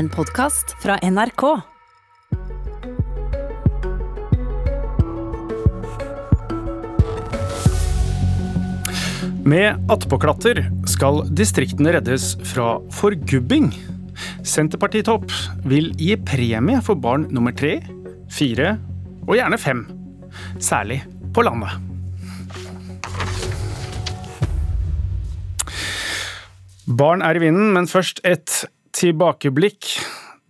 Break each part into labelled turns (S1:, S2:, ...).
S1: En podkast fra NRK.
S2: Med attpåklatter skal distriktene reddes fra forgubbing. Senterpartitopp vil gi premie for barn nummer tre, fire og gjerne fem. Særlig på landet. Barn er i vinden, men først et tilbakeblikk.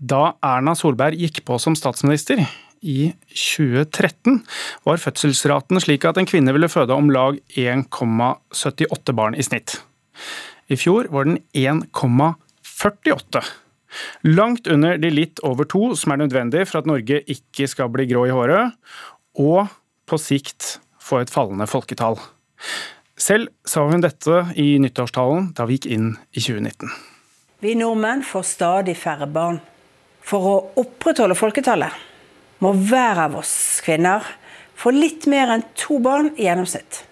S2: Da Erna Solberg gikk på som statsminister i 2013, var fødselsraten slik at en kvinne ville føde om lag 1,78 barn i snitt. I fjor var den 1,48. Langt under de litt over to som er nødvendig for at Norge ikke skal bli grå i håret, og på sikt få et fallende folketall. Selv sa hun dette i nyttårstalen da vi gikk inn i 2019.
S3: Vi nordmenn får stadig færre barn. For å opprettholde folketallet må hver av oss kvinner få litt mer enn to barn i gjennomsnitt.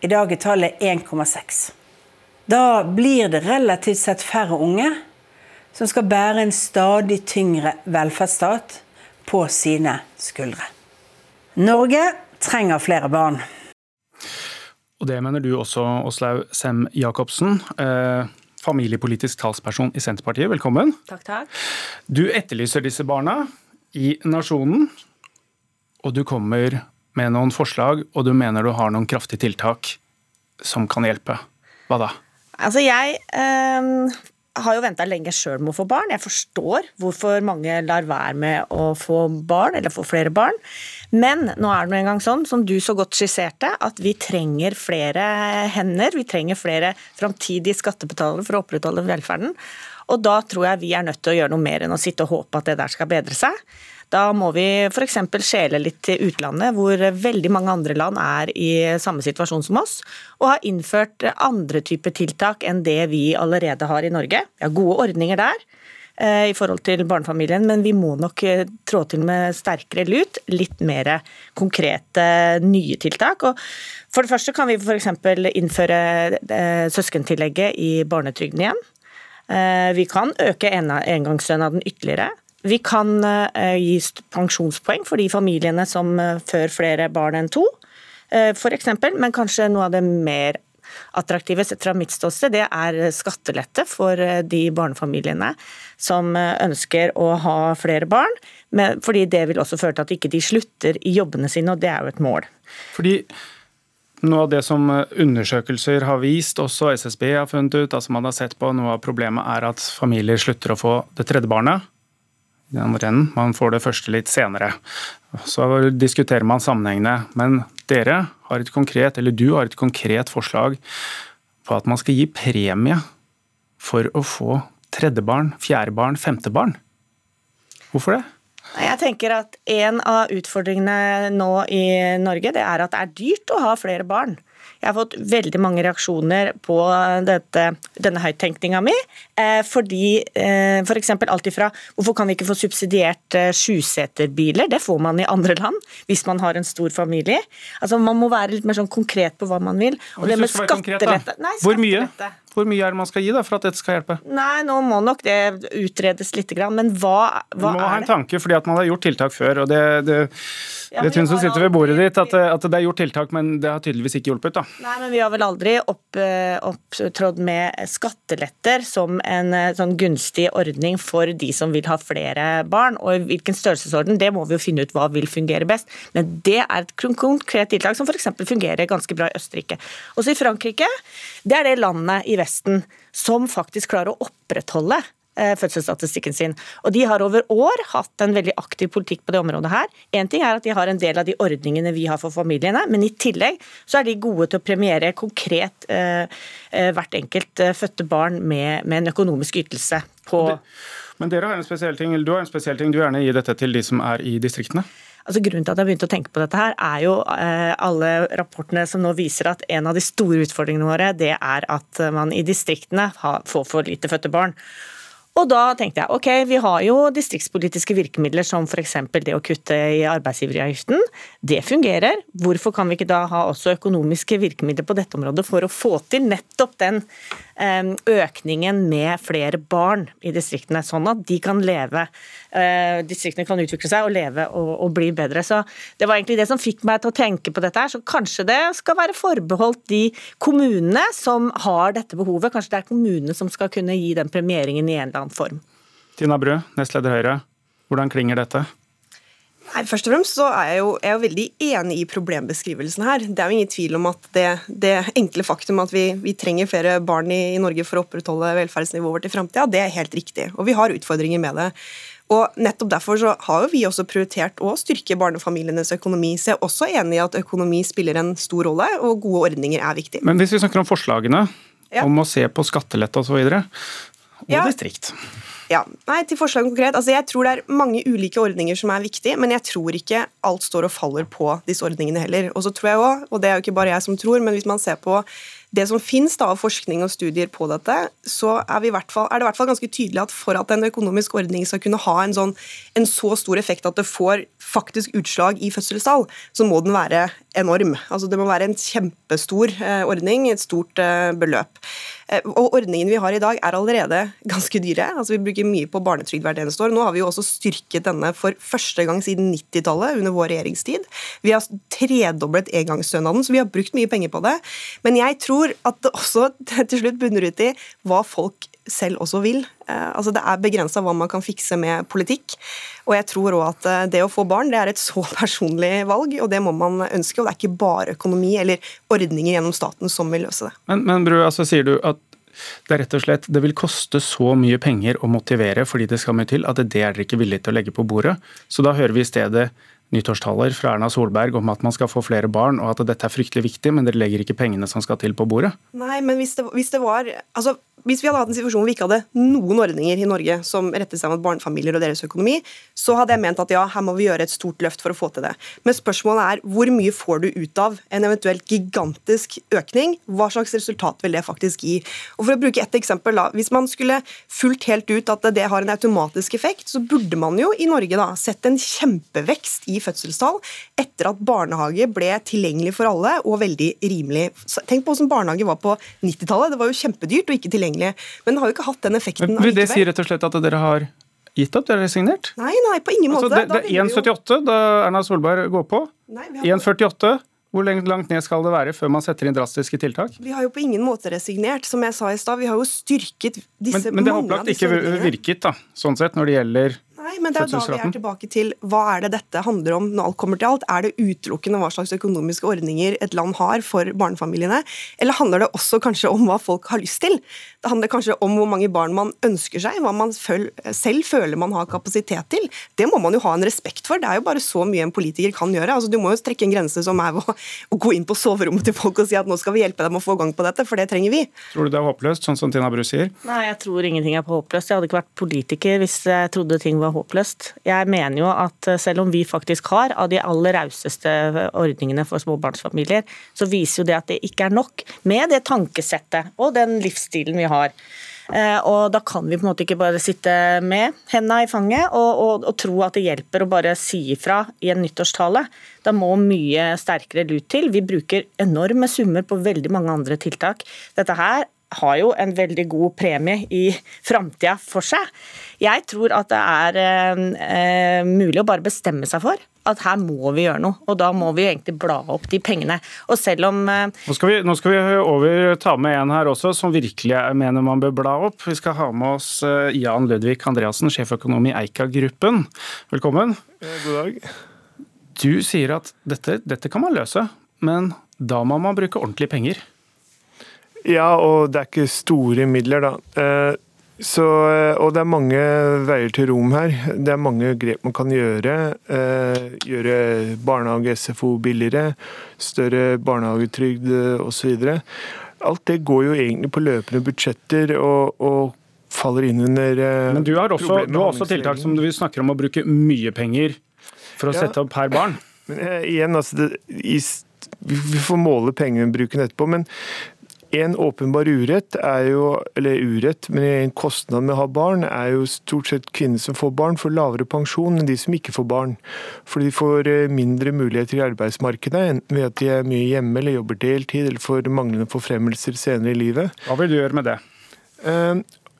S3: I dag er tallet 1,6. Da blir det relativt sett færre unge som skal bære en stadig tyngre velferdsstat på sine skuldre. Norge trenger flere barn.
S2: Og det mener du også, Åslaug Sem-Jacobsen. Eh, familiepolitisk talsperson i Senterpartiet, velkommen.
S4: Takk, takk.
S2: Du etterlyser disse barna i Nasjonen, og du kommer med noen forslag, og du mener du har noen kraftige tiltak som kan hjelpe. Hva da?
S4: Altså, jeg eh, har jo venta lenge sjøl med å få barn. Jeg forstår hvorfor mange lar være med å få barn, eller få flere barn. Men nå er det nå engang sånn, som du så godt skisserte, at vi trenger flere hender. Vi trenger flere framtidige skattebetalere for å opprettholde velferden. Og da tror jeg vi er nødt til å gjøre noe mer enn å sitte og håpe at det der skal bedre seg. Da må vi f.eks. skjele litt til utlandet, hvor veldig mange andre land er i samme situasjon som oss, og har innført andre typer tiltak enn det vi allerede har i Norge. Vi har gode ordninger der eh, i forhold til barnefamilien, men vi må nok eh, trå til med sterkere lut. Litt mer konkrete nye tiltak. Og for det første kan vi f.eks. innføre eh, søskentillegget i barnetrygden igjen. Vi kan øke engangsstønaden ytterligere. Vi kan eh, gi pensjonspoeng for de familiene som fører før flere barn enn to, eh, f.eks. Men kanskje noe av det mer attraktive sett fra mitt ståsted, det er skattelette for de barnefamiliene som ønsker å ha flere barn. Fordi det vil også føre til at de ikke slutter i jobbene sine, og det er jo et mål.
S2: Fordi noe av det som undersøkelser har vist, også SSB har funnet ut, altså man har sett på, noe av problemet er at familier slutter å få det tredje barnet Man får det første litt senere. Så diskuterer man sammenhengene. Men dere har et konkret, eller du har et konkret forslag på at man skal gi premie for å få tredje barn, fjerde barn, femte barn. Hvorfor det?
S4: Jeg tenker at En av utfordringene nå i Norge det er at det er dyrt å ha flere barn. Jeg har fått veldig mange reaksjoner på dette, denne høyttenkninga mi. Eh, fordi eh, f.eks. For alt ifra hvorfor kan vi ikke få subsidiert eh, sjuseterbiler? Det får man i andre land hvis man har en stor familie. Altså Man må være litt mer sånn konkret på hva man vil.
S2: Og, og det med skattelette Hvor mye? Hvor mye er det man skal gi da, for at dette skal hjelpe?
S4: Nei, Nå må nok det utredes litt, men hva, hva er det?
S2: Man må ha en tanke, fordi at man har gjort tiltak før. og det, det, ja, det syns som sitter ved bordet ditt, at, at, det er gjort tiltak, men det har tydeligvis ikke hjulpet. da.
S4: Nei, men Vi har vel aldri opp, opptrådt med skatteletter som en eh, sånn gunstig ordning for de som vil ha flere barn. og i Hvilken størrelsesorden, det må vi jo finne ut hva vil fungere best. Men det er et konkret tiltak som f.eks. fungerer ganske bra i Østerrike. Også i Frankrike, det er det landet i Vesten som faktisk klarer å opprettholde eh, fødselsstatistikken sin. Og De har over år hatt en veldig aktiv politikk på det området. her. En ting er at De har en del av de ordningene vi har for familiene, men i tillegg så er de gode til å premiere konkret eh, eh hvert enkelt eh, fødte barn med, med, en økonomisk ytelse. på...
S2: Men dere har en spesiell ting, eller du har en spesiell ting, du gjerne gi dette til de som er i distriktene?
S4: Altså Grunnen til at jeg begynte å tenke på dette, her, er jo eh, alle rapportene som nå viser at en av de store utfordringene våre, det er at man i distriktene får for lite fødte barn. Og da tenkte jeg ok, vi har jo distriktspolitiske virkemidler som f.eks. det å kutte i arbeidsgiveravgiften. Det fungerer. Hvorfor kan vi ikke da ha også økonomiske virkemidler på dette området for å få til nettopp den eh, økningen med flere barn i distriktene, sånn at de kan leve, eh, distriktene kan utvikle seg og leve og, og bli bedre. Så Det var egentlig det som fikk meg til å tenke på dette. her, så Kanskje det skal være forbeholdt de kommunene som har dette behovet. Kanskje det er kommunene som skal kunne gi den premieringen i en eller annen form.
S2: Tina Bru, nestleder Høyre. Hvordan klinger dette?
S5: Nei, først og fremst så er jeg, jo, jeg er jo veldig enig i problembeskrivelsen her. Det er jo ingen tvil om at det, det enkle faktum at vi, vi, trenger flere barn i, i, Norge for å opprettholde velferdsnivået vårt i framtida, det er helt riktig. Og vi har utfordringer med det. Og nettopp Derfor så har jo vi også prioritert å styrke barnefamilienes økonomi. Så jeg er også enig i at økonomi spiller en stor rolle, og gode ordninger er viktig.
S2: Men hvis vi snakker om forslagene, ja. om å se på skattelette osv., og
S5: ja.
S2: distrikt.
S5: Ja, nei, til forslaget konkret. Altså, jeg tror det er mange ulike ordninger som er viktige, men jeg tror ikke alt står og faller på disse ordningene heller. Og så tror jeg også, og det er jo ikke bare jeg som tror, men hvis man ser på det som finnes av forskning og studier på dette, så er, fall, er, det i hvert fall ganske tydelig at for at en økonomisk ordning skal kunne ha en, sånn, en så stor effekt at det får faktisk utslag i fødselstall, så må den være enorm. Altså Det må være en kjempestor eh, ordning, et stort eh, beløp. Eh, og Ordningen vi har i dag er allerede ganske dyre. Altså Vi bruker mye på barnetrygd hvert eneste år. Nå har vi jo også styrket denne for første gang siden 90-tallet, under vår regjeringstid. Vi har tredoblet engangsstønaden, så vi har brukt mye penger på det. Men jeg tror at det også til slutt bunner ut i hva folk selv også vil. Eh, altså Det er begrensa hva man kan fikse med politikk. Og jeg tror òg at eh, det å få barn det er et så personlig valg, og det må man ønske. Og det er ikke bare økonomi eller ordninger gjennom staten som vil løse det.
S2: Men, men Bru, altså sier du at det er rett og slett, det vil koste så mye penger å motivere fordi det skal mye til, at det er dere ikke villige til å legge på bordet. Så da hører vi i stedet nyttårstaler fra Erna Solberg om at man skal få flere barn, og at dette er fryktelig viktig, men dere legger ikke pengene som skal til på bordet?
S5: Nei, men hvis det, hvis det var altså hvis vi hadde hatt en situasjon hvor vi ikke hadde noen ordninger i Norge som rettet seg mot barnefamilier og deres økonomi, så hadde jeg ment at ja, her må vi gjøre et stort løft for å få til det. Men spørsmålet er hvor mye får du ut av en eventuelt gigantisk økning? Hva slags resultat vil det faktisk gi? Og For å bruke ett eksempel, da. Hvis man skulle fulgt helt ut at det har en automatisk effekt, så burde man jo i Norge da sett en kjempevekst i fødselstall etter at barnehage ble tilgjengelig for alle og veldig rimelig. Tenk på hvordan barnehage var på 90-tallet. Det var jo kjempedyrt og ikke tilgjengelig. Men det har jo ikke hatt den effekten.
S2: Men, det sier rett og slett at dere har gitt opp? Dere har resignert?
S5: Nei, nei, på ingen altså, måte.
S2: Det, det er 1,78 da Erna Solberg går på. 1,48. Hvor langt ned skal det være før man setter inn drastiske tiltak?
S5: Vi har jo på ingen måte resignert. Som jeg sa i stad, vi har jo styrket disse
S2: Men, men det har opplagt ikke virket, da, sånn sett, når det gjelder
S5: men det er da vi er tilbake til hva er det dette handler om når alt kommer til alt. Er det utelukkende hva slags økonomiske ordninger et land har for barnefamiliene, eller handler det også kanskje om hva folk har lyst til? Det handler kanskje om hvor mange barn man ønsker seg, hva man selv føler man har kapasitet til. Det må man jo ha en respekt for. Det er jo bare så mye en politiker kan gjøre. Altså, du må jo trekke en grense som er å, å gå inn på soverommet til folk og si at nå skal vi hjelpe dem å få gang på dette, for det trenger vi.
S2: Tror du det er håpløst, sånn som Tina Bru sier?
S4: Nei, jeg tror ingenting er på håpløst. Jeg hadde ikke vært politiker hvis jeg trodde ting var håpløst. Jeg mener jo at eh, selv om vi faktisk har av de aller rauseste ordningene for småbarnsfamilier, så viser jo det at det ikke er nok med det tankesettet og den livsstilen vi har. Eh, og da kan vi på en måte ikke bare sitte med hendene i fanget og, og, og, tro at det hjelper å bare si ifra i en nyttårstale. Da må mye sterkere lut til. Vi bruker enorme summer på veldig mange andre tiltak. Dette her har jo en veldig god premie i framtida for seg. Jeg tror at det er eh, eh, mulig å bare bestemme seg for at her må vi gjøre noe. Og da må vi egentlig bla opp de pengene. Og selv om eh,
S2: nå, skal vi, nå skal vi over ta med en her også som virkelig mener man bør bla opp. Vi skal ha med oss eh, Jan Ludvig Andreassen, sjeføkonom i Eika-gruppen. Velkommen.
S6: God dag.
S2: Du sier at dette, dette kan man løse, men da må man bruke ordentlige penger.
S6: Ja, og det er ikke store midler, da. Eh, så, og det er mange veier til rom her. Det er mange grep man kan gjøre. Eh, gjøre barnehage, SFO billigere, større barnehagetrygd osv. Alt det går jo egentlig på løpende budsjetter og, og faller inn under
S2: eh, Men du har også, du har også tiltak som du snakker om å bruke mye penger for å ja. sette opp per barn.
S6: Men igjen, altså det, i, Vi får måle pengebruken etterpå, men en åpenbar urett er jo, eller urett, men en kostnad med å ha barn, er jo stort sett kvinner som får barn, får lavere pensjon enn de som ikke får barn. For de får eh, mindre muligheter i arbeidsmarkedet, enten ved at de er mye hjemme eller jobber deltid, eller får manglende forfremmelser senere i livet.
S2: Hva vil du gjøre med det?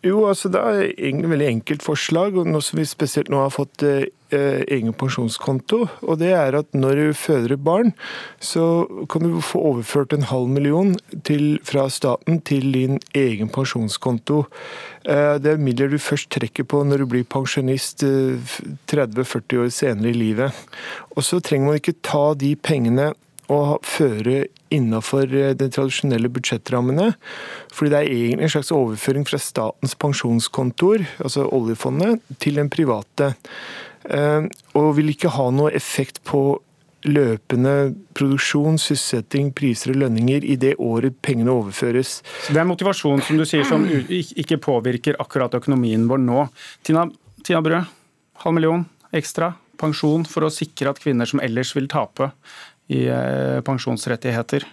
S6: Jo, altså Det er et veldig enkelt forslag, og noe som vi spesielt nå har fått eh, egen pensjonskonto. og det er at Når du føder et barn, så kan du få overført en halv million til, fra staten til din egen pensjonskonto. Eh, det er midler du først trekker på når du blir pensjonist eh, 30-40 år senere i livet. Og Så trenger man ikke ta de pengene og føre innenfor eh, de tradisjonelle budsjettrammene. Fordi det er egentlig en slags overføring fra statens pensjonskontor, altså oljefondet, til den private. Eh, og vil ikke ha noe effekt på løpende produksjon, sysselsetting, priser og lønninger i det året pengene overføres.
S2: Så Det er motivasjon som du sier som ikke påvirker akkurat økonomien vår nå. Tina, Tina Brød, halv million ekstra pensjon for å sikre at kvinner som ellers vil tape, i eh, pensjonsrettigheter.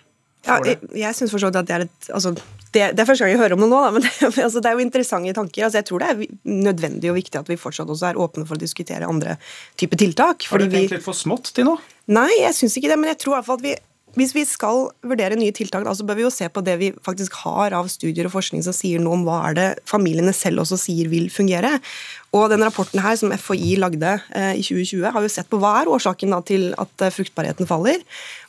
S5: Ja, jeg, jeg synes for at det er et altså, det, det, er første gang jeg hører om det nå, da, men det, altså, det, er jo interessante tanker. Altså, jeg tror det er nødvendig og viktig at vi fortsatt også er åpne for å diskutere andre typer tiltak.
S2: Har du tenkt litt for smått til nå?
S5: Nei, jeg syns ikke det. Men jeg tror i hvert fall at vi hvis vi skal vurdere nye tiltak, så bør vi jo se på det vi faktisk har av studier og forskning som sier noe om hva er det familiene selv også sier vil fungere. Og den rapporten her som FHI lagde eh, i 2020, har jo sett på hva er årsaken da, til at eh, fruktbarheten faller.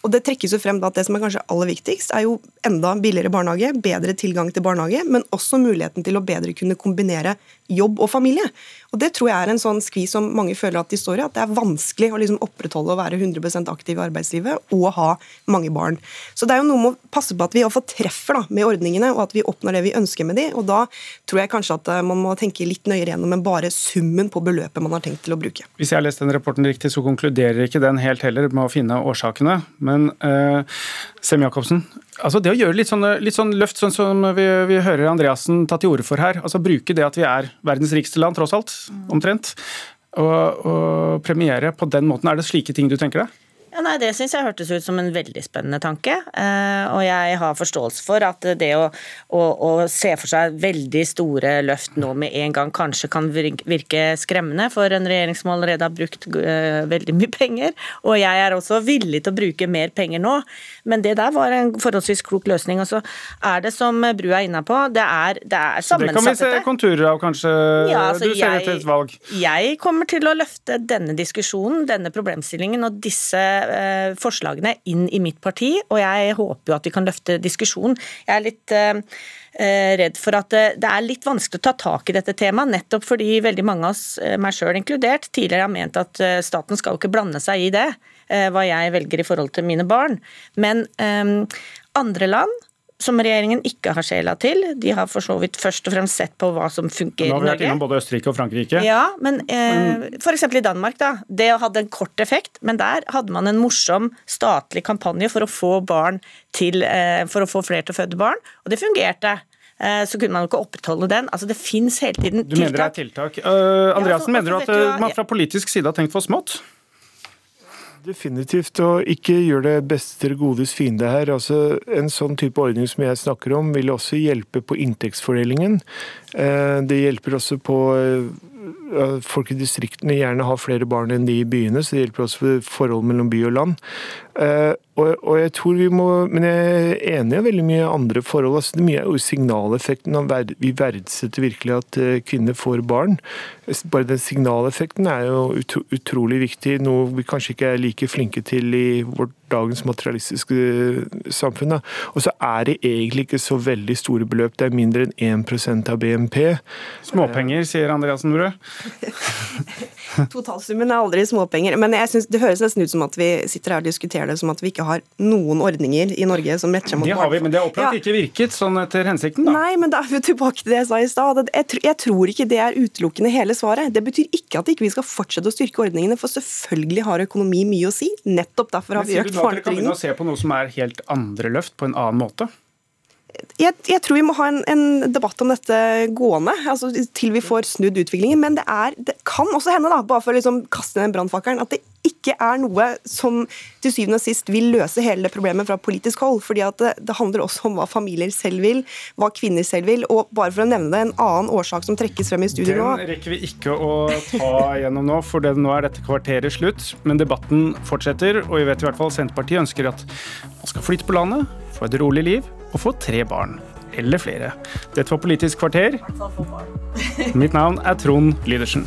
S5: Og Det trekkes jo frem da, at det som er kanskje aller viktigst, er jo enda billigere barnehage, bedre tilgang til barnehage, men også muligheten til å bedre kunne kombinere jobb og familie. Og Det tror jeg er en sånn skvis som mange føler at de står i, at det er vanskelig å liksom opprettholde å være 100% aktiv i arbeidslivet og ha mange barn. Så det er jo noe med å passe på at vi iallfall treffer da, med ordningene, og at vi oppnår det vi ønsker med de, og Da tror jeg kanskje at eh, man må tenke litt nøyere gjennom enn bare summen på beløpet man har tenkt til å bruke.
S2: Hvis jeg har lest den rapporten riktig, så konkluderer ikke den helt heller med å finne årsakene. Men eh, Sem Jacobsen, altså det å gjøre litt sånn, litt sånn løft, sånn som vi, vi, hører Andreassen ta til orde for her, altså bruke det at vi er verdens rikeste land, tross alt, omtrent, og, og premiere på den måten. Er det slike ting du tenker deg?
S4: Ja, nei, Det syns jeg hørtes ut som en veldig spennende tanke. Eh, og jeg har forståelse for at det å, å, å, se for seg veldig store løft nå med en gang kanskje kan virke skremmende for en regjering som allerede har brukt uh, veldig mye penger. Og jeg er også villig til å bruke mer penger nå. Men det der var en forholdsvis klok løsning. Og så er det som Bru er inne på, det er, det er sammensatt.
S2: Det kan vi se konturer av, kanskje? Ja, altså, du ser jeg, til et valg.
S4: Jeg kommer til å løfte denne diskusjonen, denne problemstillingen og disse Eh, forslagene inn i mitt parti, og jeg håper jo at vi kan løfte diskusjonen. Jeg er litt eh, eh, redd for at det er litt vanskelig å ta tak i dette temaet, nettopp fordi veldig mange av oss, meg sjøl inkludert, tidligere har ment at staten skal jo ikke blande seg i det, hva jeg velger i forhold til mine barn. Men andre land som regjeringen ikke har sjela til. De har for så vidt først og fremst sett på hva som funker i Norge. Nå
S2: har vi vært innom både Østerrike og Frankrike.
S4: Ja, men eh, f.eks. i Danmark, da. Det hadde en kort effekt, men der hadde man en morsom statlig kampanje for å få barn til eh, For å få flere til å føde barn, og det fungerte eh, så kunne man jo ikke opprettholde den. Altså Det fins hele tiden
S2: tiltak. Du mener det er tiltak. Uh, Andreassen, ja, altså, mener du at du, man fra politisk side har tenkt for smått?
S6: Definitivt, og ikke gjør det beste til godes fiende her. Altså, en sånn type ordning som jeg snakker om, vil også hjelpe på inntektsfordelingen. Eh, det hjelper også på eh, Folk i distriktene gjerne har flere barn enn de i byene, så det hjelper også på forhold mellom by og land. Eh, og, jeg tror vi må, Men jeg er enig i veldig mye andre forhold. Altså, det mye er jo signaleffekten. Vi verdsetter virkelig at eh, kvinner får barn. Bare den signaleffekten er jo utrolig viktig, noe vi kanskje ikke er like flinke til i vårt dagens materialistiske eh, samfunn. Og så er det egentlig ikke så veldig store beløp. Det er mindre enn 1% av BNP.
S2: Småpenger, sier Andreassen Brød.
S5: Totalsummen er aldri småpenger. Men jeg synes, det høres nesten ut som at vi sitter her og diskuterer det som at vi ikke har noen ordninger i Norge som retter seg mot
S2: Det har vi, men det har opplagt ja. ikke virket sånn etter hensikten, da.
S5: Nei, men da er vi tilbake til det jeg sa i stad. Jeg, jeg, tror ikke det er utelukkende hele svaret. Det betyr ikke at ikke vi ikke skal fortsette å styrke ordningene, for selvfølgelig har økonomi mye å si. Nettopp derfor har vi økt barnetrygden.
S2: Kan vi å se på noe som er helt andre løft på en annen måte?
S5: Jeg, jeg, tror vi må ha en, en, debatt om dette gående, altså til vi får snudd utviklingen. Men det, er, det kan også hende, da, bare for å liksom kaste den brannfakkelen, at det ikke er noe som til syvende og sist vil løse hele problemet fra politisk hold. fordi det, det, handler også om hva familier selv vil, hva kvinner selv vil. Og bare for å nevne en annen årsak som trekkes frem i studio nå
S2: Den rekker vi ikke å ta gjennom nå, for det, nå er dette kvarteret slutt. Men debatten fortsetter, og vi vet i hvert fall Senterpartiet ønsker at man skal flytte på landet, få et rolig liv og få tre barn. Eller flere. Dette var Politisk kvarter. Mitt navn er Trond Lydersen.